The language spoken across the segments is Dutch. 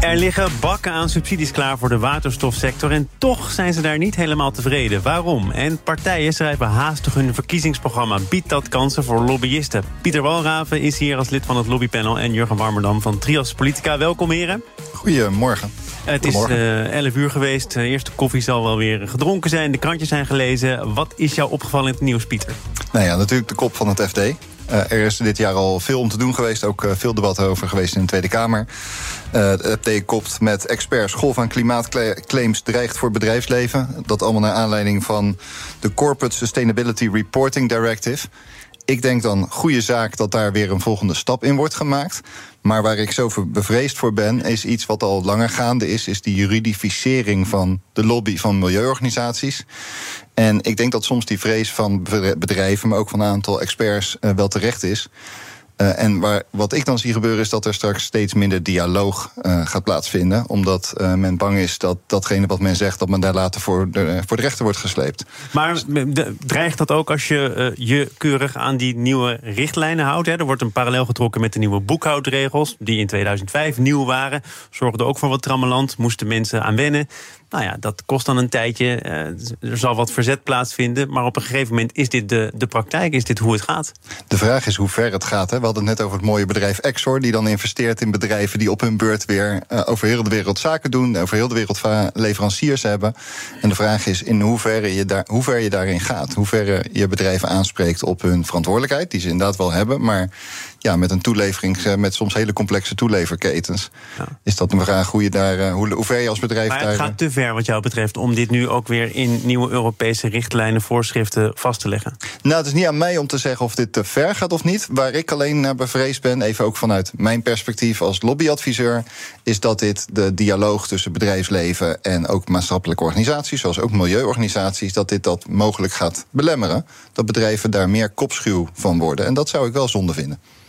Er liggen bakken aan subsidies klaar voor de waterstofsector... en toch zijn ze daar niet helemaal tevreden. Waarom? En partijen schrijven haastig hun verkiezingsprogramma. Biedt dat kansen voor lobbyisten? Pieter Walraven is hier als lid van het lobbypanel... en Jurgen Warmerdam van Trias Politica. Welkom, heren. Goedemorgen. Het is uh, 11 uur geweest. De eerste koffie zal wel weer gedronken zijn. De krantjes zijn gelezen. Wat is jou opgevallen in het nieuws, Pieter? Nou ja, natuurlijk de kop van het FD. Uh, er is dit jaar al veel om te doen geweest. Ook uh, veel debat over geweest in de Tweede Kamer. Uh, het kopt met experts. Golf aan klimaatclaims dreigt voor bedrijfsleven. Dat allemaal naar aanleiding van de Corporate Sustainability Reporting Directive. Ik denk dan goede zaak dat daar weer een volgende stap in wordt gemaakt. Maar waar ik zo bevreesd voor ben, is iets wat al langer gaande is, is die juridificering van de lobby van milieuorganisaties. En ik denk dat soms die vrees van bedrijven, maar ook van een aantal experts, uh, wel terecht is. Uh, en waar, wat ik dan zie gebeuren is dat er straks steeds minder dialoog uh, gaat plaatsvinden. Omdat men bang is dat datgene wat men zegt, dat men daar later voor de, voor de rechter wordt gesleept. Maar dreigt dat ook als je je keurig aan die nieuwe richtlijnen houdt? Hè? Er wordt een parallel getrokken met de nieuwe boekhoudregels, die in 2005 nieuw waren. Zorgden ook voor wat trammeland, moesten mensen aan wennen. Nou ja, dat kost dan een tijdje. er zal wat verzet plaatsvinden. Maar op een gegeven moment is dit de, de praktijk, is dit hoe het gaat? De vraag is hoe ver het gaat. Hè? We hadden het net over het mooie bedrijf Exor, die dan investeert in bedrijven die op hun beurt weer uh, over heel de wereld zaken doen, over heel de wereld leveranciers hebben. En de vraag is in hoeverre je, daar, hoe ver je daarin gaat. Hoe ver je bedrijven aanspreekt op hun verantwoordelijkheid, die ze inderdaad wel hebben, maar ja, met een toelevering, met soms hele complexe toeleverketens. Ja. Is dat een vraag hoe je daar, hoe, hoe ver je als bedrijf maar daar. Het gaat te ver wat jou betreft om dit nu ook weer in nieuwe Europese richtlijnen, voorschriften vast te leggen. Nou, het is niet aan mij om te zeggen of dit te ver gaat of niet. Waar ik alleen naar bevreesd ben, even ook vanuit mijn perspectief als lobbyadviseur, is dat dit de dialoog tussen bedrijfsleven en ook maatschappelijke organisaties, zoals ook milieuorganisaties, dat dit dat mogelijk gaat belemmeren. Dat bedrijven daar meer kopschuw van worden. En dat zou ik wel zonde vinden.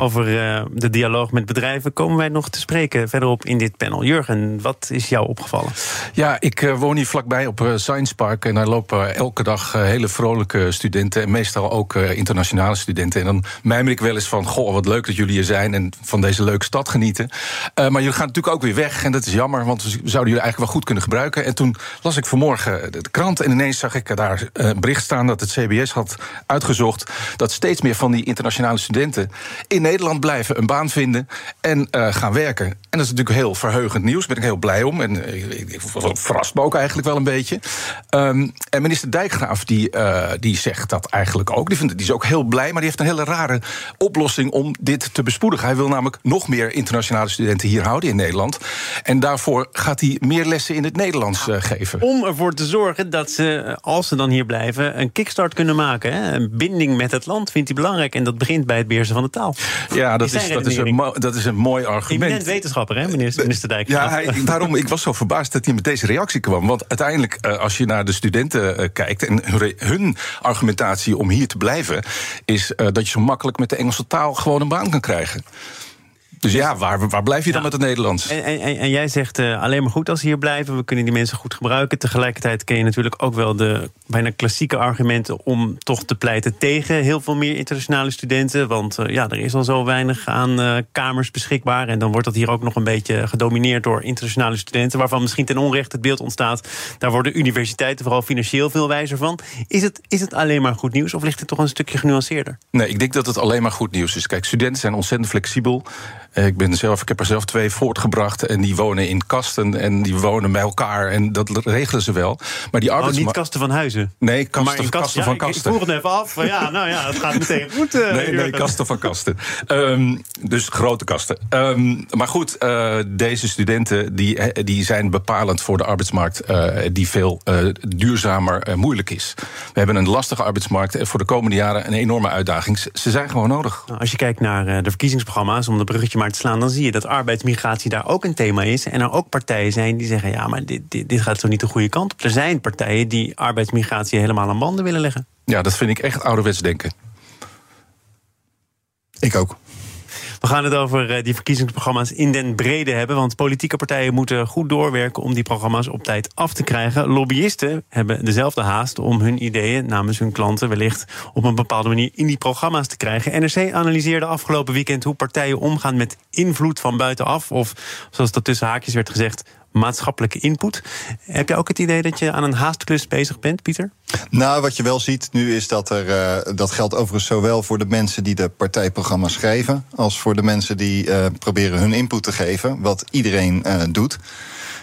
Over uh, de dialoog met bedrijven komen wij nog te spreken verderop in dit panel. Jurgen, wat is jou opgevallen? Ja, ik uh, woon hier vlakbij op uh, Science Park. En daar lopen elke dag hele vrolijke studenten. En meestal ook internationale studenten. En dan mijmer ik wel eens van: Goh, wat leuk dat jullie hier zijn. En van deze leuke stad genieten. maar jullie gaan natuurlijk ook weer weg. En dat is jammer, want we zouden jullie eigenlijk wel goed kunnen gebruiken. En toen las ik vanmorgen de krant. En ineens zag ik daar een bericht staan dat het CBS had uitgezocht. dat steeds meer van die internationale studenten in Nederland blijven, een baan vinden en uh, gaan werken. En dat is natuurlijk heel verheugend nieuws. Daar ben ik heel blij om. En uh, ik, verrast me ook eigenlijk wel een beetje. Um, en minister Dijkgraaf die, uh, die zegt dat eigenlijk ook. Die, vindt, die is ook heel blij, maar die heeft een hele rare oplossing om dit te bespoedigen. Hij wil namelijk nog meer internationale studenten hier houden in Nederland. En daarvoor gaat hij meer lessen in het Nederlands geven. Om ervoor te zorgen dat ze, als ze dan hier blijven, een kickstart kunnen maken. Hè? Een binding met het land vindt hij belangrijk. En dat begint bij het beheersen van de taal. Ja, dat is, dat, is een dat is een mooi argument. Eminent wetenschapper, hè, minister, minister Dijk? Ja, hij, daarom, ik was zo verbaasd dat hij met deze reactie kwam. Want uiteindelijk, als je naar de studenten kijkt... en hun argumentatie om hier te blijven... is dat je zo makkelijk met de Engelse taal gewoon een baan kan krijgen. Dus ja, waar, waar blijf je dan met het Nederlands? En, en, en jij zegt uh, alleen maar goed als ze hier blijven. We kunnen die mensen goed gebruiken. Tegelijkertijd ken je natuurlijk ook wel de bijna klassieke argumenten om toch te pleiten tegen heel veel meer internationale studenten. Want uh, ja, er is al zo weinig aan uh, kamers beschikbaar. En dan wordt dat hier ook nog een beetje gedomineerd door internationale studenten. Waarvan misschien ten onrechte het beeld ontstaat. Daar worden universiteiten vooral financieel veel wijzer van. Is het, is het alleen maar goed nieuws of ligt het toch een stukje genuanceerder? Nee, ik denk dat het alleen maar goed nieuws is. Kijk, studenten zijn ontzettend flexibel. Ik, ben zelf, ik heb er zelf twee voortgebracht en die wonen in kasten en die wonen bij elkaar en dat regelen ze wel. Maar die arbeids... Oh, niet kasten van huizen? Nee, kasten, kasten, kasten ja, van kasten. Ik vroeg het even af. Ja, nou ja, het gaat meteen goed. Uh, nee, nee, kasten van kasten. Um, dus grote kasten. Um, maar goed, uh, deze studenten die, die zijn bepalend voor de arbeidsmarkt uh, die veel duurzamer moeilijk is. We hebben een lastige arbeidsmarkt en voor de komende jaren een enorme uitdaging. Ze zijn gewoon nodig. Nou, als je kijkt naar de verkiezingsprogramma's, om de bruggetje maar te slaan, dan zie je dat arbeidsmigratie daar ook een thema is. En er ook partijen zijn die zeggen: ja, maar dit, dit, dit gaat zo niet de goede kant op. Er zijn partijen die arbeidsmigratie helemaal aan banden willen leggen. Ja, dat vind ik echt ouderwets denken. Ik ook. We gaan het over die verkiezingsprogramma's in den brede hebben. Want politieke partijen moeten goed doorwerken om die programma's op tijd af te krijgen. Lobbyisten hebben dezelfde haast om hun ideeën namens hun klanten wellicht op een bepaalde manier in die programma's te krijgen. NRC analyseerde afgelopen weekend hoe partijen omgaan met invloed van buitenaf. Of zoals dat tussen haakjes werd gezegd, maatschappelijke input. Heb je ook het idee dat je aan een haastklus bezig bent, Pieter? Nou, wat je wel ziet nu is dat er. Uh, dat geldt overigens zowel voor de mensen die de partijprogramma's schrijven. als voor de mensen die uh, proberen hun input te geven. Wat iedereen uh, doet.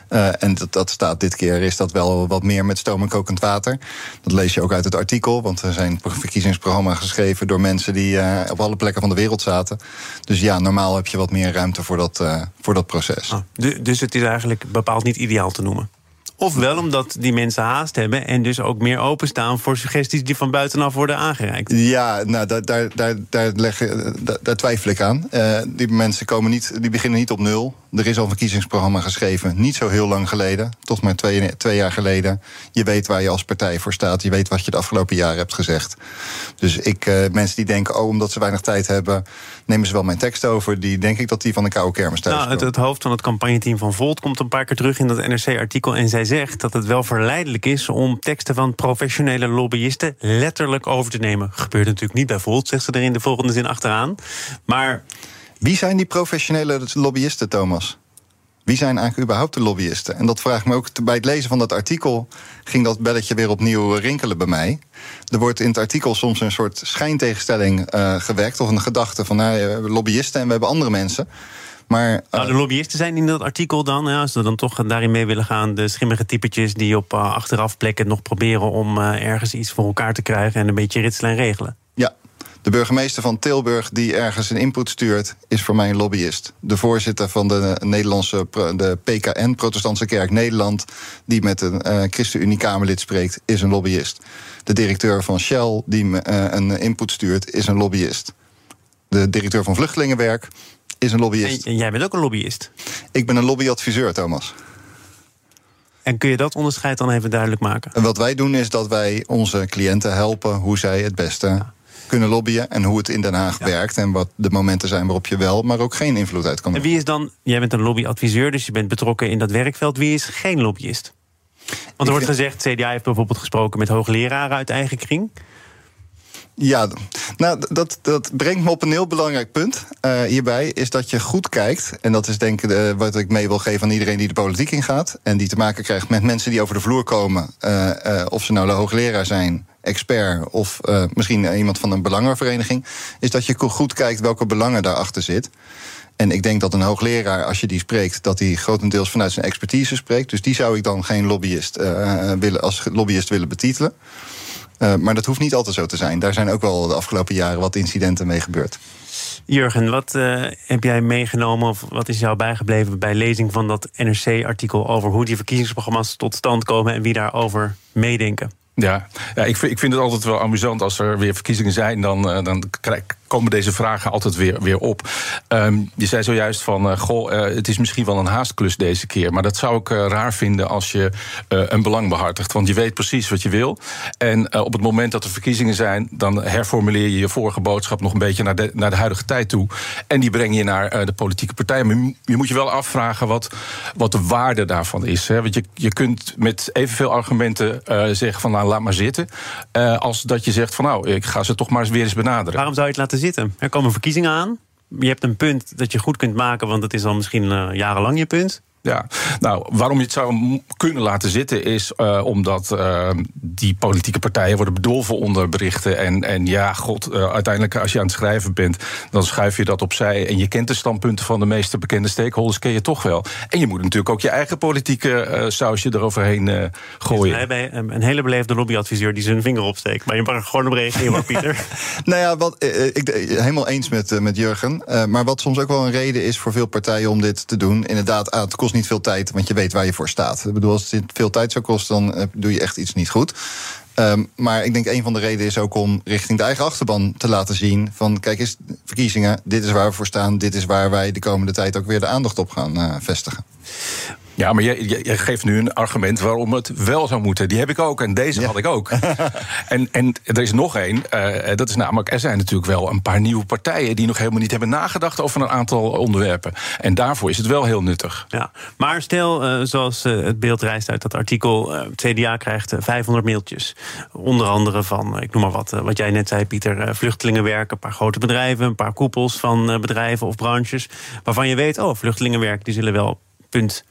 Uh, en dat, dat, staat dit keer is dat wel wat meer met stoom en kokend water. Dat lees je ook uit het artikel, want er zijn verkiezingsprogramma's geschreven door mensen die uh, op alle plekken van de wereld zaten. Dus ja, normaal heb je wat meer ruimte voor dat, uh, voor dat proces. Oh, dus het is eigenlijk bepaald niet ideaal te noemen? Ofwel omdat die mensen haast hebben en dus ook meer openstaan voor suggesties die van buitenaf worden aangereikt. Ja, nou, daar, daar, daar, daar, leg, daar, daar twijfel ik aan. Uh, die mensen komen niet, die beginnen niet op nul. Er is al een verkiezingsprogramma geschreven, niet zo heel lang geleden, tot maar twee, twee jaar geleden. Je weet waar je als partij voor staat, je weet wat je de afgelopen jaren hebt gezegd. Dus ik, uh, mensen die denken, oh, omdat ze weinig tijd hebben, nemen ze wel mijn tekst over. Die denk ik dat die van de koude kermis thuis nou, het, het, hoofd van het campagneteam van Volt komt een paar keer terug in dat NRC-artikel. En zij zegt dat het wel verleidelijk is om teksten van professionele lobbyisten letterlijk over te nemen. Gebeurt natuurlijk niet bij Volt, zegt ze er in de volgende zin achteraan. Maar. Wie zijn die professionele lobbyisten, Thomas? Wie zijn eigenlijk überhaupt de lobbyisten? En dat vraag ik me ook bij het lezen van dat artikel. ging dat belletje weer opnieuw rinkelen bij mij. Er wordt in het artikel soms een soort schijntegenstelling uh, gewekt. of een gedachte van nou, we hebben lobbyisten en we hebben andere mensen. Maar, nou, de lobbyisten zijn in dat artikel dan, ja, als we dan toch daarin mee willen gaan, de schimmige typetjes die op uh, achteraf plekken nog proberen om ergens iets voor elkaar te krijgen en een beetje ritselen en regelen. Ja, de burgemeester van Tilburg die ergens een input stuurt, is voor mij een lobbyist. De voorzitter van de Nederlandse de PKN, Protestantse Kerk Nederland, die met een uh, ChristenUnie-Kamerlid spreekt, is een lobbyist. De directeur van Shell, die uh, een input stuurt, is een lobbyist. De directeur van Vluchtelingenwerk is een lobbyist. En, jij bent ook een lobbyist? Ik ben een lobbyadviseur, Thomas. En kun je dat onderscheid dan even duidelijk maken? En wat wij doen is dat wij onze cliënten helpen hoe zij het beste kunnen lobbyen en hoe het in Den Haag ja. werkt en wat de momenten zijn waarop je wel, maar ook geen invloed uit kan En wie is dan, jij bent een lobbyadviseur, dus je bent betrokken in dat werkveld. Wie is geen lobbyist? Want er wordt gezegd, CDA heeft bijvoorbeeld gesproken met hoogleraren uit eigen kring. Ja, nou, dat, dat brengt me op een heel belangrijk punt uh, hierbij. Is dat je goed kijkt. En dat is denk ik uh, wat ik mee wil geven aan iedereen die de politiek ingaat. En die te maken krijgt met mensen die over de vloer komen. Uh, of ze nou de hoogleraar zijn, expert of misschien iemand van een belangenvereniging. Is dat je goed kijkt welke belangen daarachter zit. En ik denk dat een hoogleraar, als je die spreekt, dat hij grotendeels vanuit zijn expertise spreekt. Dus die zou ik dan geen lobbyist willen, als lobbyist willen betitelen. Maar dat hoeft niet altijd zo te zijn. Daar zijn ook wel de afgelopen jaren wat incidenten mee gebeurd. Jurgen, wat heb jij meegenomen of wat is jou bijgebleven bij lezing van dat NRC-artikel over hoe die verkiezingsprogramma's tot stand komen en wie daarover meedenken? Ja, ja ik, vind, ik vind het altijd wel amusant als er weer verkiezingen zijn. Dan, uh, dan krijg, komen deze vragen altijd weer, weer op. Um, je zei zojuist van, uh, goh, uh, het is misschien wel een haastklus deze keer. Maar dat zou ik uh, raar vinden als je een belang behartigt. Want je weet precies wat je wil. En op het moment dat er verkiezingen zijn... dan herformuleer je je vorige boodschap nog een beetje naar de, naar de huidige tijd toe. En die breng je naar de politieke partijen. Maar je moet je wel afvragen wat, wat de waarde daarvan is. Hè? Want je, je kunt met evenveel argumenten zeggen van, nou, laat maar zitten. als dat je zegt van, nou, ik ga ze toch maar eens weer eens benaderen. Waarom zou je het laten zitten. Er komen verkiezingen aan. Je hebt een punt dat je goed kunt maken, want het is al misschien uh, jarenlang je punt. Ja, nou, waarom je het zou kunnen laten zitten is uh, omdat uh, die politieke partijen worden bedolven onder berichten. En, en ja, god, uh, uiteindelijk als je aan het schrijven bent, dan schuif je dat opzij. En je kent de standpunten van de meeste bekende stakeholders, ken je toch wel. En je moet natuurlijk ook je eigen politieke sausje eroverheen gooien. Hebben een hele beleefde lobbyadviseur die zijn vinger opsteekt. Maar je mag er gewoon op reageren, Pieter. nou ja, wat, ik helemaal eens met, met Jurgen. maar wat soms ook wel een reden is voor veel partijen om dit te doen. Inderdaad, het kost niet veel tijd, want je weet waar je voor staat. Ik bedoel, als het veel tijd zou kosten, dan uh, doe je echt iets niet goed. Um, maar ik denk een van de redenen is ook om richting de eigen achterban te laten zien: van kijk eens, verkiezingen, dit is waar we voor staan, dit is waar wij de komende tijd ook weer de aandacht op gaan uh, vestigen. Ja, maar je, geeft nu een argument waarom het wel zou moeten. Die heb ik ook en deze had ik ook. en, en er is nog één. Uh, dat is namelijk, er zijn natuurlijk wel een paar nieuwe partijen... die nog helemaal niet hebben nagedacht over een aantal onderwerpen. En daarvoor is het wel heel nuttig. Ja, maar stel, uh, zoals uh, het beeld reist uit dat artikel... het CDA krijgt 500 mailtjes. Onder andere van, ik noem maar wat, wat jij net zei, Pieter... vluchtelingenwerk, een paar grote bedrijven... een paar koepels van bedrijven of branches... waarvan je weet, oh, vluchtelingenwerk, die zullen wel punt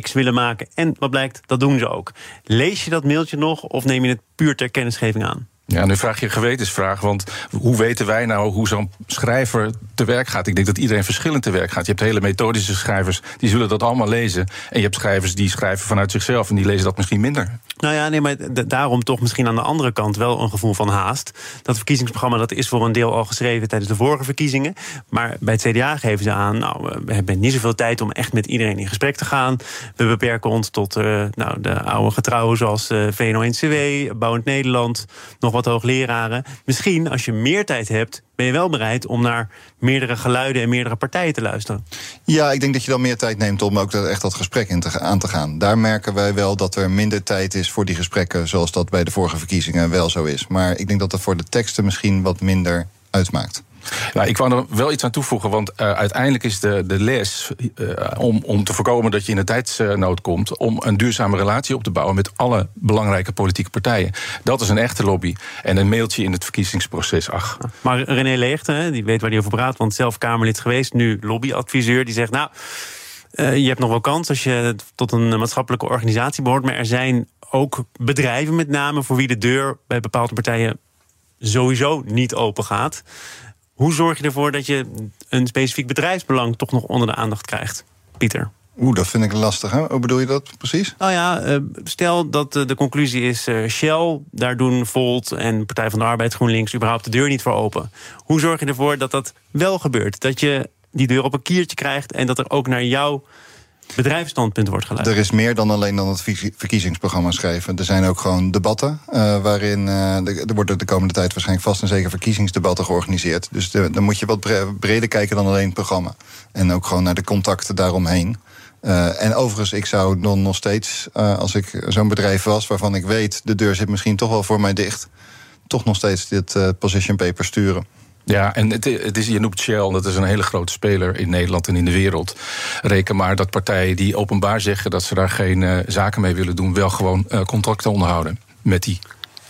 X willen maken. En wat blijkt, dat doen ze ook. Lees je dat mailtje nog of neem je het puur ter kennisgeving aan? Ja, nu vraag je een gewetensvraag. Want hoe weten wij nou hoe zo'n schrijver te werk gaat? Ik denk dat iedereen verschillend te werk gaat. Je hebt hele methodische schrijvers, die zullen dat allemaal lezen. En je hebt schrijvers die schrijven vanuit zichzelf en die lezen dat misschien minder. Nou ja, nee, maar daarom toch misschien aan de andere kant wel een gevoel van haast. Dat verkiezingsprogramma dat is voor een deel al geschreven tijdens de vorige verkiezingen. Maar bij het CDA geven ze aan, nou, we hebben niet zoveel tijd om echt met iedereen in gesprek te gaan. We beperken ons tot uh, nou, de oude getrouwen zoals uh, eh, VNO-NCW, Bouwend Nederland, nog wat hoogleraren. Misschien, als je meer tijd hebt, ben je wel bereid om naar meerdere geluiden en meerdere partijen te luisteren? Ja, ik denk dat je dan meer tijd neemt om ook echt dat gesprek in te, aan te gaan. Daar merken wij wel dat er minder tijd is voor die gesprekken, zoals dat bij de vorige verkiezingen wel zo is. Maar ik denk dat dat voor de teksten misschien wat minder uitmaakt. Nou, ik wou er wel iets aan toevoegen, want uh, uiteindelijk is de, de les uh, om, om te voorkomen dat je in een tijdsnood komt, om een duurzame relatie op te bouwen met alle belangrijke politieke partijen. Dat is een echte lobby. En een mailtje in het verkiezingsproces, ach. Maar René Leegte, die weet waar hij over praat, want zelf Kamerlid geweest, nu lobbyadviseur, die zegt nou. Uh, je hebt nog wel kans als je tot een maatschappelijke organisatie behoort. Maar er zijn ook bedrijven met name voor wie de deur bij bepaalde partijen sowieso niet open gaat. Hoe zorg je ervoor dat je een specifiek bedrijfsbelang toch nog onder de aandacht krijgt, Pieter? Oeh, dat vind ik lastig. Hè? Hoe bedoel je dat precies? Nou ja, eh, stel dat de conclusie is uh, Shell, daar doen Volt en Partij van de Arbeid, GroenLinks überhaupt de deur niet voor open. Hoe zorg je ervoor dat dat wel gebeurt? Dat je die deur op een kiertje krijgt en dat er ook naar jou bedrijfsstandpunt wordt geluisterd. Er is meer dan alleen dan het verkiezingsprogramma schrijven. Er zijn ook gewoon debatten uh, waarin uh, er worden de komende tijd waarschijnlijk vast en zeker verkiezingsdebatten georganiseerd. Dus dan moet je wat breder kijken dan alleen het programma. En ook gewoon naar de contacten daaromheen. Uh, en overigens, ik zou dan nog steeds, als ik zo'n bedrijf was waarvan ik weet, de deur zit misschien toch wel voor mij dicht, toch nog steeds dit position paper sturen. Ja, en het, het, is, je noemt Shell, dat is een hele grote speler in Nederland en in de wereld. Reken maar dat partijen die openbaar zeggen dat ze daar geen uh, zaken mee willen doen, wel gewoon uh, contracten onderhouden met die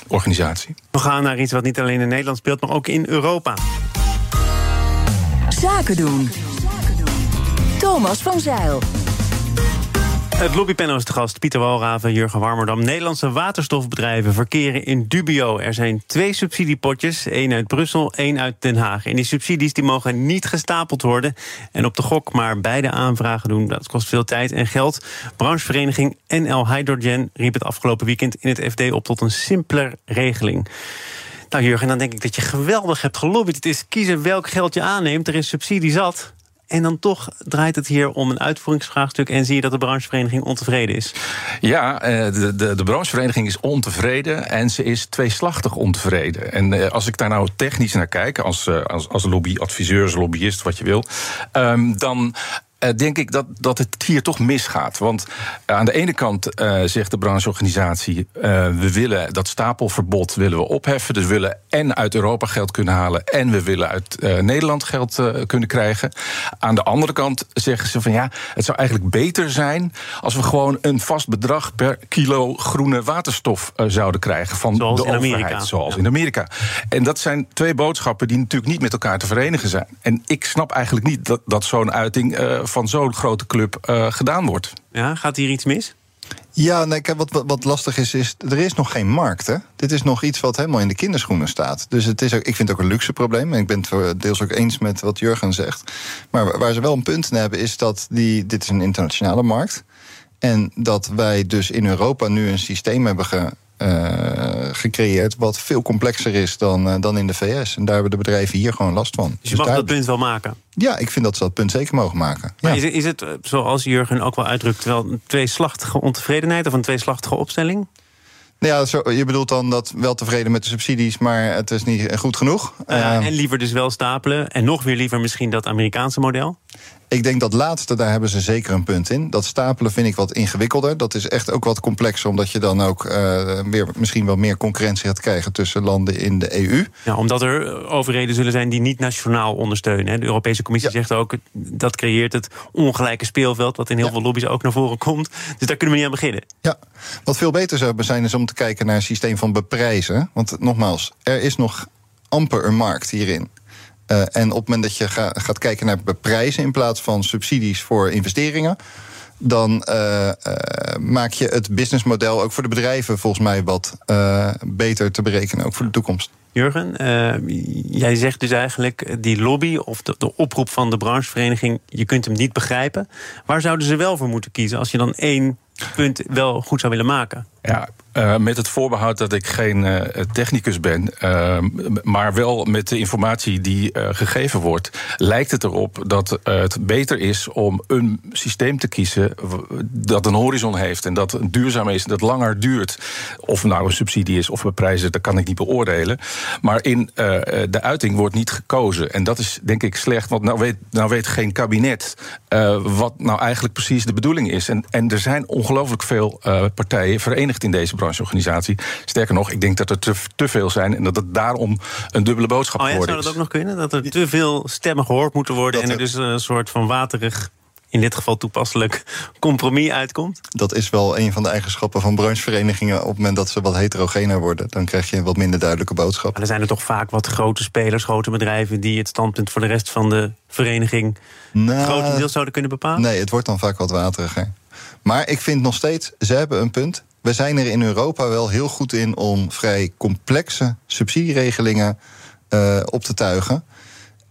organisatie. We gaan naar iets wat niet alleen in Nederland speelt, maar ook in Europa. Zaken doen. Thomas van Zeil. Het lobbypanel is de gast. Pieter Walraven, Jurgen Warmerdam. Nederlandse waterstofbedrijven verkeren in dubio. Er zijn twee subsidiepotjes, één uit Brussel, één uit Den Haag. En die subsidies die mogen niet gestapeld worden en op de gok maar beide aanvragen doen. Dat kost veel tijd en geld. Branchevereniging NL Hydrogen riep het afgelopen weekend in het FD op tot een simpeler regeling. Nou Jurgen, dan denk ik dat je geweldig hebt gelobbyd. Het is kiezen welk geld je aanneemt. Er is subsidie zat. En dan toch draait het hier om een uitvoeringsvraagstuk... en zie je dat de branchevereniging ontevreden is. Ja, eh, de, de, de branchevereniging is ontevreden... en ze is tweeslachtig ontevreden. En eh, als ik daar nou technisch naar kijk... als, eh, als, als lobbyadviseur, als lobbyist, wat je wil... Ehm, dan denk ik dat, dat het hier toch misgaat. Want uh, aan de ene kant uh, zegt de brancheorganisatie... we willen dat stapelverbod willen we opheffen. Dus we willen en uit Europa geld kunnen halen... en we willen uit Nederland geld kunnen krijgen. Aan de andere kant zeggen ze van ja... het zou eigenlijk beter zijn als we gewoon een vast bedrag... per kilo groene waterstof zouden krijgen van zoals de overheid. Amerika. Zoals in Amerika. En dat zijn twee boodschappen die natuurlijk niet met elkaar te verenigen zijn. En ik snap eigenlijk niet dat, dat zo'n uiting van zo'n grote club uh, gedaan wordt. Ja, gaat hier iets mis? Ja, nee, kijk, wat, wat lastig is, is er is nog geen markt. Hè? Dit is nog iets wat helemaal in de kinderschoenen staat. Dus het is ook, ik vind het ook een luxe probleem. En ik ben het deels ook eens met wat Jurgen zegt. Maar waar ze wel een punt in hebben, is dat die, dit is een internationale markt. En dat wij dus in Europa nu een systeem hebben ge, gecreëerd wat veel complexer is dan, uh, dan in de VS. En daar hebben de bedrijven hier gewoon last van. Dus je dus mag daar... dat punt wel maken? Ja, ik vind dat ze dat punt zeker mogen maken. Maar ja. is, is het, eh, zoals Jurgen ook wel uitdrukt, wel een tweeslachtige ontevredenheid of een tweeslachtige opstelling? Nou ja, zo, je bedoelt dan dat wel tevreden met de subsidies, maar het is niet goed genoeg. Uh, en liever dus wel stapelen. En nog weer liever misschien dat Amerikaanse model? Ik denk dat laatste, daar hebben ze zeker een punt in. Dat stapelen vind ik wat ingewikkelder. Dat is echt ook wat complexer, omdat je dan ook uh, weer, misschien wel meer concurrentie gaat krijgen tussen landen in de EU. Ja, omdat er overheden zullen zijn die niet nationaal ondersteunen. De Europese Commissie zegt ook dat creëert het ongelijke speelveld, wat in heel veel lobby's ook naar voren komt. Dus daar kunnen we niet aan beginnen. Ja, wat veel beter zou zijn, is om te kijken naar een systeem van beprijzen. Want nogmaals, er is nog amper een markt hierin. Uh, en op het moment dat je ga, gaat kijken naar beprijzen in plaats van subsidies voor investeringen, dan uh, uh, maak je het businessmodel ook voor de bedrijven volgens mij wat beter te berekenen, ook voor de toekomst. Jurgen, jij zegt dus eigenlijk die lobby of de, oproep van de branchevereniging, je kunt hem niet begrijpen. Waar zouden ze wel voor moeten kiezen als je dan één punt wel goed zou willen maken? Ja, uh, met het voorbehoud dat ik geen uh, technicus ben, uh, maar wel met de informatie die gegeven wordt, lijkt het erop dat het beter is om een systeem te kiezen dat een horizon heeft en dat duurzaam is en dat langer duurt. Of nou een subsidie is of prijzen, dat kan ik niet beoordelen. Maar in de uiting wordt niet gekozen. En dat is denk ik slecht, want nou weet, nou weet geen kabinet wat nou eigenlijk precies de bedoeling is. En, en er zijn ongelooflijk veel partijen verenigd in deze brancheorganisatie. Sterker nog, ik denk dat er te, te veel zijn en dat het daarom een dubbele boodschap oh, ja, geworden zou dat ook nog kunnen? Dat er te veel stemmen gehoord moeten worden en er dus een soort van waterig in dit geval toepasselijk compromis uitkomt? Dat is wel een van de eigenschappen van brancheverenigingen. Op het moment dat ze wat heterogener worden, dan krijg je een wat minder duidelijke boodschap. Maar er zijn er toch vaak wat grote spelers, grote bedrijven die het standpunt voor de rest van de vereniging nou, grotendeels zouden kunnen bepalen? Nee, het wordt dan vaak wat wateriger. Maar ik vind nog steeds, ze hebben een punt. We zijn er in Europa wel heel goed in om vrij complexe subsidieregelingen uh, op te tuigen.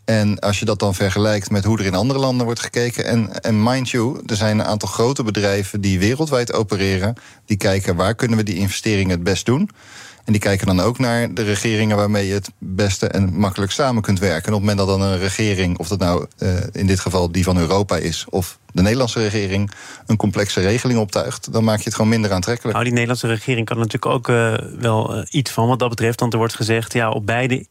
En als je dat dan vergelijkt met hoe er in andere landen wordt gekeken. En, en mind you, er zijn een aantal grote bedrijven die wereldwijd opereren. Die kijken waar kunnen we die investeringen het best doen. En die kijken dan ook naar de regeringen waarmee je het beste en makkelijk samen kunt werken. En op het moment dat dan een regering, of dat nou uh, in dit geval die van Europa is, of de Nederlandse regering een complexe regeling optuigt, dan maak je het gewoon minder aantrekkelijk. Nou, die Nederlandse regering kan natuurlijk ook uh, wel uh, iets van wat dat betreft. Want er wordt gezegd, ja, op beide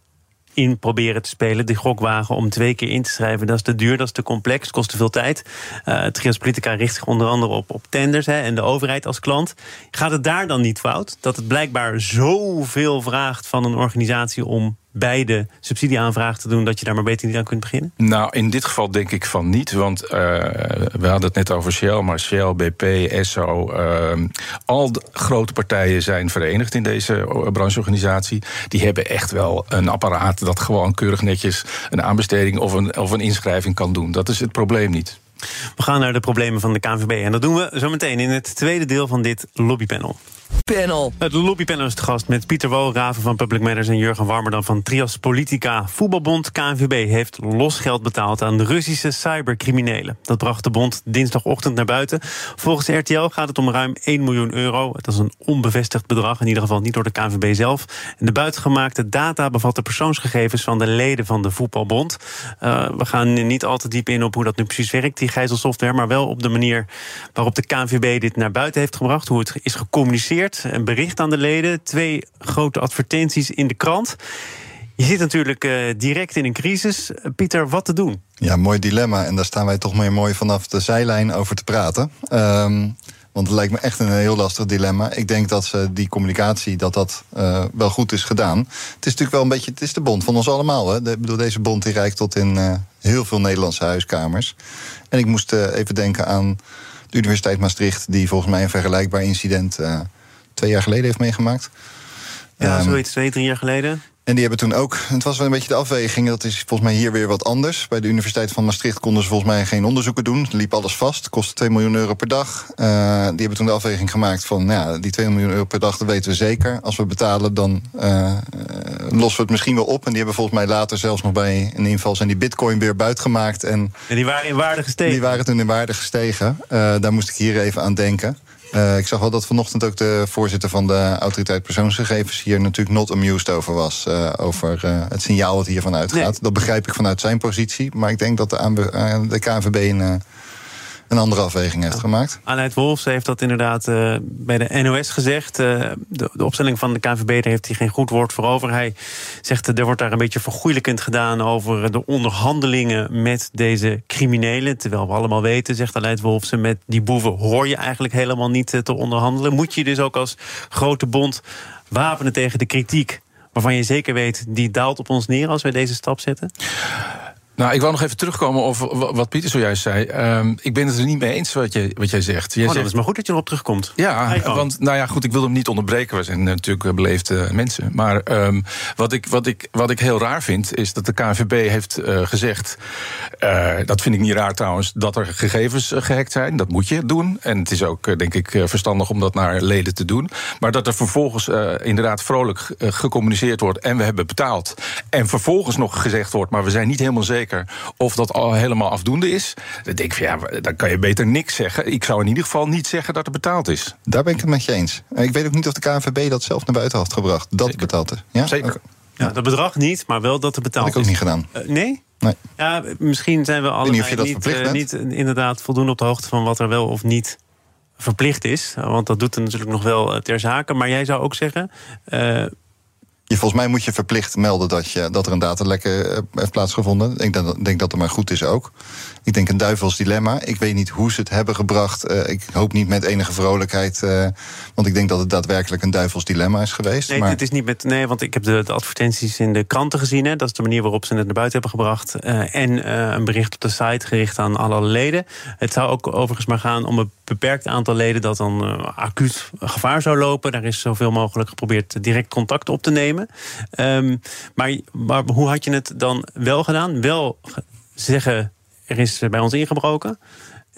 in proberen te spelen. De gokwagen om twee keer in te schrijven, dat is te duur, dat is te complex, kost te veel tijd. Uh, het Trias Politica richt zich onder andere op, op tenders hè, en de overheid als klant. Gaat het daar dan niet fout? Dat het blijkbaar zoveel vraagt van een organisatie om beide subsidieaanvraag te doen, dat je daar maar beter niet aan kunt beginnen? Nou, in dit geval denk ik van niet. Want uh, we hadden het net over Shell, maar Shell, BP, Esso. Uh, al de grote partijen zijn verenigd in deze brancheorganisatie. Die hebben echt wel een apparaat dat gewoon keurig netjes een aanbesteding of een, of een inschrijving kan doen. Dat is het probleem niet. We gaan naar de problemen van de KNVB. En dat doen we zo meteen in het tweede deel van dit lobbypanel. Het lobbypanel is te gast met Pieter Walraven van Public Matters en Jurgen Warmerdam van Trias Politica. Voetbalbond KNVB heeft losgeld betaald aan Russische cybercriminelen. Dat bracht de bond dinsdagochtend naar buiten. Volgens RTL gaat het om ruim 1 miljoen euro. Dat is een onbevestigd bedrag, in ieder geval niet door de KNVB zelf. De buitengemaakte data bevat de persoonsgegevens van de leden van de voetbalbond. Uh, we gaan niet al te diep in op hoe dat nu precies werkt, die gijzelsoftware, maar wel op de manier waarop de KNVB dit naar buiten heeft gebracht, hoe het is gecommuniceerd een bericht aan de leden, twee grote advertenties in de krant. Je zit natuurlijk uh, direct in een crisis. Pieter, wat te doen? Ja, mooi dilemma. En daar staan wij toch meer mooi vanaf de zijlijn over te praten. Um, want het lijkt me echt een heel lastig dilemma. Ik denk dat ze die communicatie, dat dat uh, wel goed is gedaan. Het is natuurlijk wel een beetje, het is de bond van ons allemaal. Hè? De, bedoel, deze bond die reikt tot in uh, heel veel Nederlandse huiskamers. En ik moest even denken aan de Universiteit Maastricht... die volgens mij een vergelijkbaar incident twee jaar geleden heeft meegemaakt. Ja, um, zoiets, twee, drie jaar geleden. En die hebben toen ook, het was wel een beetje de afweging, dat is volgens mij hier weer wat anders. Bij de Universiteit van Maastricht konden ze volgens mij geen onderzoeken doen. Liep alles vast, kostte 2 miljoen euro per dag. Uh, die hebben toen de afweging gemaakt van, nou ja, die 2 miljoen euro per dag, dat weten we zeker. Als we betalen, dan uh, lossen we het misschien wel op. En die hebben volgens mij later zelfs nog bij een inval zijn die bitcoin weer buitgemaakt. En, en die waren in waarde gestegen? Die waren toen in waarde gestegen. Uh, daar moest ik hier even aan denken. Uh, ik zag wel dat vanochtend ook de voorzitter van de autoriteit persoonsgegevens hier natuurlijk not amused over was. Uh, over uh, het signaal wat hiervan uitgaat. Nee. Dat begrijp ik vanuit zijn positie. Maar ik denk dat de, de KNVB een, een andere afweging heeft gemaakt. Aleid Wolfs heeft dat inderdaad uh, bij de NOS gezegd. Uh, de, de, opstelling van de KNVB, daar heeft hij geen goed woord voor over. Hij zegt, er wordt daar een beetje vergoeilijkend gedaan... over de onderhandelingen met deze criminelen. Terwijl we allemaal weten, zegt Aleid Wolfs... met die boeven hoor je eigenlijk helemaal niet te onderhandelen. Moet je dus ook als grote bond wapenen tegen de kritiek waarvan je zeker weet, die daalt op ons neer als wij deze stap zetten? Nou, ik wou nog even terugkomen over wat Pieter zojuist zei. Um, ik ben het er niet mee eens wat, je, wat jij zegt. Jij oh, zegt... dat is maar goed dat je erop terugkomt. Ja, want nou ja, goed, ik wil hem niet onderbreken. We zijn natuurlijk beleefde mensen. Maar um, wat, ik, wat, ik, wat ik heel raar vind, is dat de KNVB heeft uh, gezegd... Uh, dat vind ik niet raar trouwens, dat er gegevens gehackt zijn. Dat moet je doen. En het is ook, denk ik, verstandig om dat naar leden te doen. Maar dat er vervolgens inderdaad vrolijk gecommuniceerd wordt... en we hebben betaald. En vervolgens nog gezegd wordt, maar we zijn niet helemaal zeker of dat al helemaal afdoende is. Dan denk ik van ja, dan kan je beter niks zeggen. Ik zou in ieder geval niet zeggen dat er betaald is. Daar ben ik het met je eens. Ik weet ook niet of de KNVB dat zelf naar buiten had gebracht. Dat Zeker. betaald is. Ja? Zeker. Ja, dat bedrag niet, maar wel dat er betaald is. Had ik ook niet gedaan. Uh, nee? Nee. Ja, misschien zijn we allemaal niet, uh, niet inderdaad voldoende op de hoogte van wat er wel of niet verplicht is. Want dat doet er natuurlijk nog wel ter zake. Maar jij zou ook zeggen. Uh, je, volgens mij moet je verplicht melden dat, je, dat er een datalek heeft plaatsgevonden. Ik denk, denk dat het maar goed is ook. Ik denk een duivels dilemma. Ik weet niet hoe ze het hebben gebracht. Uh, ik hoop niet met enige vrolijkheid. Uh, want ik denk dat het daadwerkelijk een duivels dilemma is geweest. Nee, maar... het is niet met. Nee, want ik heb de, de, advertenties in de kranten gezien. Hè. Dat is de manier waarop ze het naar buiten hebben gebracht. Uh, en een bericht op de site gericht aan alle leden. Het zou ook overigens maar gaan om een beperkt aantal leden dat dan acuut gevaar zou lopen. Daar is zoveel mogelijk geprobeerd direct contact op te nemen. Um, maar, maar hoe had je het dan wel gedaan? Wel zeggen er is bij ons ingebroken.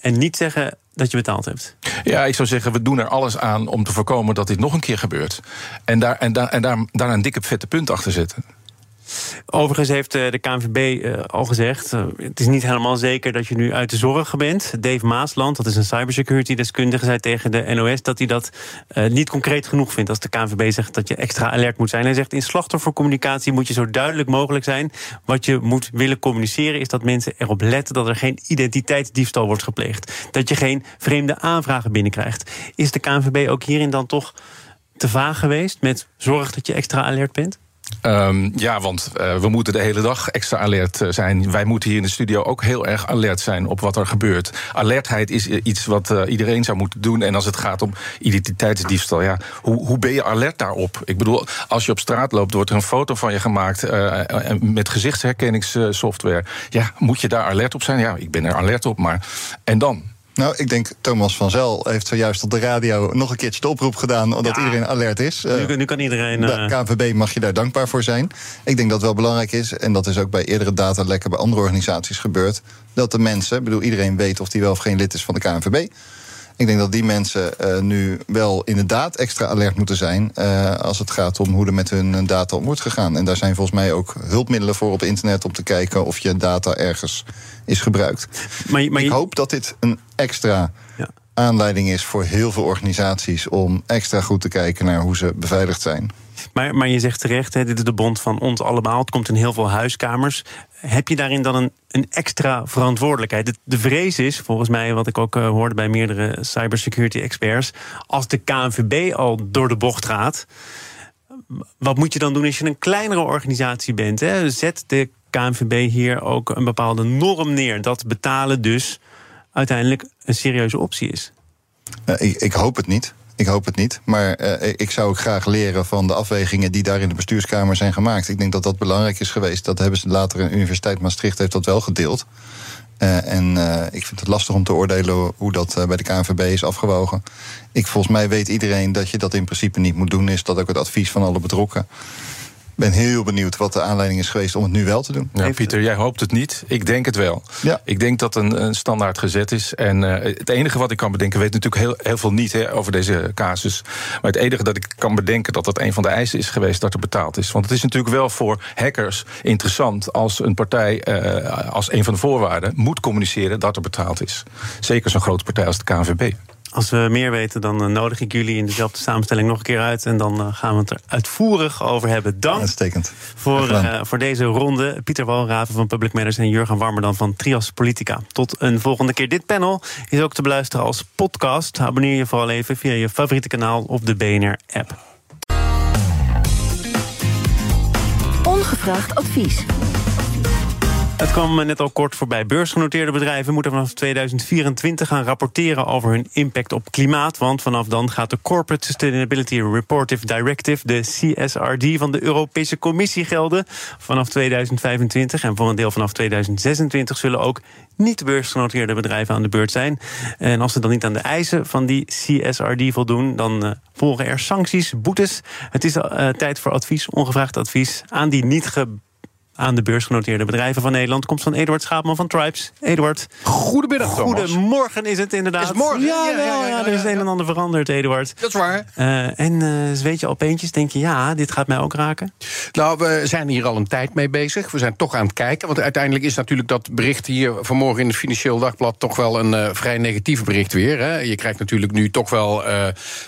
En niet zeggen dat je betaald hebt. Ja, ik zou zeggen, we doen er alles aan om te voorkomen dat dit nog een keer gebeurt. En daar, en daar, en daar, daar een dikke vette punt achter zetten. Overigens heeft eh, de KNVB eh, al gezegd... Uh, het is niet helemaal zeker dat je nu uit de zorg bent. Dave Maasland, dat is een cybersecurity-deskundige... zei tegen de NOS dat hij dat niet concreet genoeg vindt... als de KNVB zegt dat je extra alert moet zijn. Hij zegt in slachtoffercommunicatie moet je zo duidelijk mogelijk zijn. Wat je moet willen communiceren is dat mensen erop letten... dat er geen identiteitsdiefstal wordt gepleegd. Dat je geen vreemde aanvragen binnenkrijgt. Is de KNVB ook hierin dan toch te vaag geweest... met zorg dat je extra alert bent? Um, ja, want uh, we moeten de hele dag extra alert eh, zijn. Wij moeten hier in de studio ook heel erg alert zijn op wat er gebeurt. Alertheid is iets wat iedereen zou moeten doen. En als het gaat om identiteitsdiefstal, ja, hoe, hoe ben je alert daarop? Ik bedoel, als je op straat loopt, wordt er een foto van je gemaakt met gezichtsherkenningssoftware. Ja, moet je daar alert op zijn? Ja, ik ben er alert op, maar en dan? Nou, ik denk Thomas van Zel heeft zojuist op de radio nog een keertje de oproep gedaan. omdat ja. iedereen alert is. Nu, nu kan iedereen. De uh... KNVB mag je daar dankbaar voor zijn. Ik denk dat het wel belangrijk is, en dat is ook bij eerdere datalekken bij andere organisaties gebeurd. dat de mensen, ik bedoel, iedereen weet of die wel of geen lid is van de KNVB. Ik denk dat die mensen uh, nu wel inderdaad extra alert moeten zijn. Uh, als het gaat om hoe er met hun data om wordt gegaan. En daar zijn volgens mij ook hulpmiddelen voor op internet om te kijken of je data ergens is gebruikt. Maar, maar je... Ik hoop dat dit een extra. Aanleiding is voor heel veel organisaties om extra goed te kijken naar hoe ze beveiligd zijn. Maar, maar je zegt terecht, hè, dit is de bond van ons allemaal. Het komt in heel veel huiskamers. Heb je daarin dan een, een extra verantwoordelijkheid? De, de, vrees is, volgens mij, wat ik ook uh, hoorde bij meerdere cybersecurity experts. Als de KNVB al door de bocht gaat. Wat moet je dan doen als je een kleinere organisatie bent? Hè? Zet de KNVB hier ook een bepaalde norm neer. Dat betalen dus uiteindelijk een serieuze optie is. Uh, ik, ik hoop het niet. Ik hoop het niet. Maar uh, ik zou ook graag leren van de afwegingen die daar in de bestuurskamer zijn gemaakt. Ik denk dat dat belangrijk is geweest. Dat hebben ze later in de Universiteit Maastricht heeft dat wel gedeeld. Uh, en ik vind het lastig om te oordelen hoe dat bij de KNVB is afgewogen. Ik, volgens mij weet iedereen dat je dat in principe niet moet doen. Is dat ook het advies van alle betrokken ben heel benieuwd wat de aanleiding is geweest om het nu wel te doen. Ja, Pieter, jij hoopt het niet. Ik denk het wel. Ja. Ik denk dat een, een standaard gezet is. En uh, het enige wat ik kan bedenken, weet natuurlijk heel, heel veel niet hè, over deze casus. Maar het enige dat ik kan bedenken dat dat een van de eisen is geweest dat er betaald is. Want het is natuurlijk wel voor hackers interessant als een partij uh, als een van de voorwaarden moet communiceren dat er betaald is. Zeker zo'n grote partij als de KNVB. Als we meer weten, dan eh, nodig ik jullie in dezelfde samenstelling nog een keer uit. En dan eh, gaan we het er uitvoerig over hebben. Dank Uitstekend. voor, uh, voor deze ronde. Pieter Walraven van Public Matters en Jurgen Warmerdan van Trias Politica. Tot een volgende keer. Dit panel is ook te beluisteren als podcast. Abonneer je vooral even via je favoriete kanaal of de BNR-app. Ongevraagd advies. Het kwam net al kort voorbij. Beursgenoteerde bedrijven moeten vanaf 2024 gaan rapporteren over hun impact op klimaat. Want vanaf dan gaat de Corporate Sustainability Reportive Directive, de CSRD van de Europese Commissie, gelden. Vanaf 2025 en voor een deel vanaf 2026 zullen ook niet beursgenoteerde bedrijven aan de beurt zijn. En als ze dan niet aan de eisen van die CSRD voldoen, dan uh, volgen er sancties, boetes. Het is uh, tijd voor advies, ongevraagd advies aan die niet ge aan de beursgenoteerde bedrijven van Nederland. Komt van Eduard Schaapman van Tribes. Eduard. Goedemiddag, Thomas. Goedemorgen is het inderdaad. Is morgen? Ja, ja, ja, ja, er is een en ander veranderd, Eduard. Dat is waar. Uh, en uh, weet je al peentjes, denk je, ja, dit gaat mij ook raken? Nou, we zijn hier al een tijd mee bezig. We zijn toch aan het kijken. Want uiteindelijk is natuurlijk dat bericht hier vanmorgen in het Financieel Dagblad toch wel een uh, vrij negatief bericht weer. Hè. Je krijgt natuurlijk nu toch wel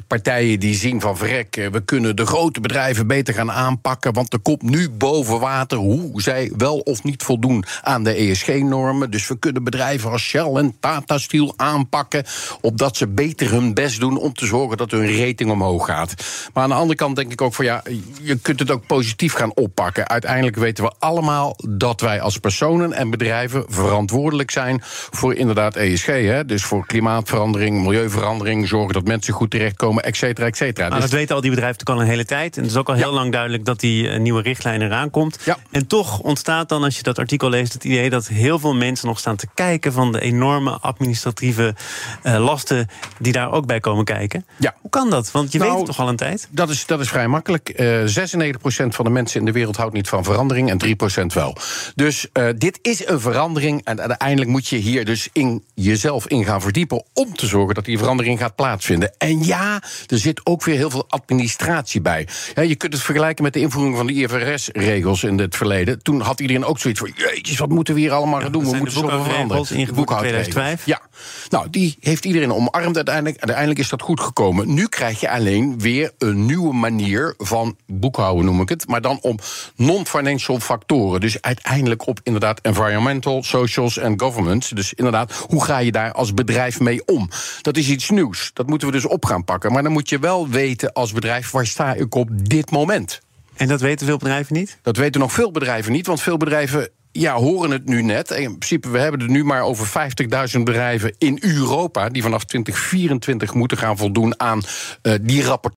partijen die zien van verrek, we kunnen de grote bedrijven beter gaan aanpakken. Want er komt nu boven water hoe zij wel of niet voldoen aan de ESG-normen. Dus we kunnen bedrijven als Shell en Tata Steel aanpakken... opdat ze beter hun best doen om te zorgen dat hun rating omhoog gaat. Maar aan de andere kant denk ik ook van ja, je kunt het ook positief gaan oppakken. Uiteindelijk weten we allemaal dat wij als personen en bedrijven verantwoordelijk zijn voor inderdaad ESG. Hè? Dus voor klimaatverandering, milieuverandering, zorgen dat mensen goed terechtkomen, et cetera, et cetera. Dus dat weten al die bedrijven natuurlijk al een hele tijd. En het is ook al heel Ja. lang duidelijk dat die eh, nieuwe richtlijn eraan komt. Ja. En toch ontstaat dan, als je dat artikel leest, het idee dat heel veel mensen nog staan te kijken van de enorme administratieve eh, lasten die daar ook bij komen kijken. Ja. Hoe kan dat? Want je Nou, weet het toch al een tijd? Dat is, dat is vrij makkelijk. Eh 96% van de mensen in de wereld houdt niet van verandering en 3% wel. Dus eh, dit is een verandering. En uiteindelijk moet je hier dus in jezelf in gaan verdiepen. om te zorgen dat die verandering gaat plaatsvinden. En ja, er zit ook weer heel veel administratie bij. Ja, je kunt het vergelijken met de invoering van de IFRS-regels in het verleden. Toen had iedereen ook zoiets van: jeetjes, wat moeten we hier allemaal gaan doen? We moeten zoveel veranderen. in Boekhoudregels. 2005. Ja, nou, die heeft iedereen omarmd uiteindelijk. Uiteindelijk is dat goed gekomen. Nu krijg je alleen weer een nieuwe manier van boekhouden, noem ik het. Maar dan om non-financial factoren. Dus uiteindelijk op inderdaad environmental, socials en governance. Dus inderdaad, hoe ga je daar als bedrijf mee om? Dat is iets nieuws. Dat moeten we dus op gaan pakken. Maar dan moet je wel weten als bedrijf, waar sta ik op dit moment? En dat weten veel bedrijven niet? Dat weten nog veel bedrijven niet, want veel bedrijven ja, horen het nu net. In principe, we hebben er nu maar over 50.000 bedrijven in Europa... die vanaf 2024 moeten gaan voldoen aan eh, die rapportage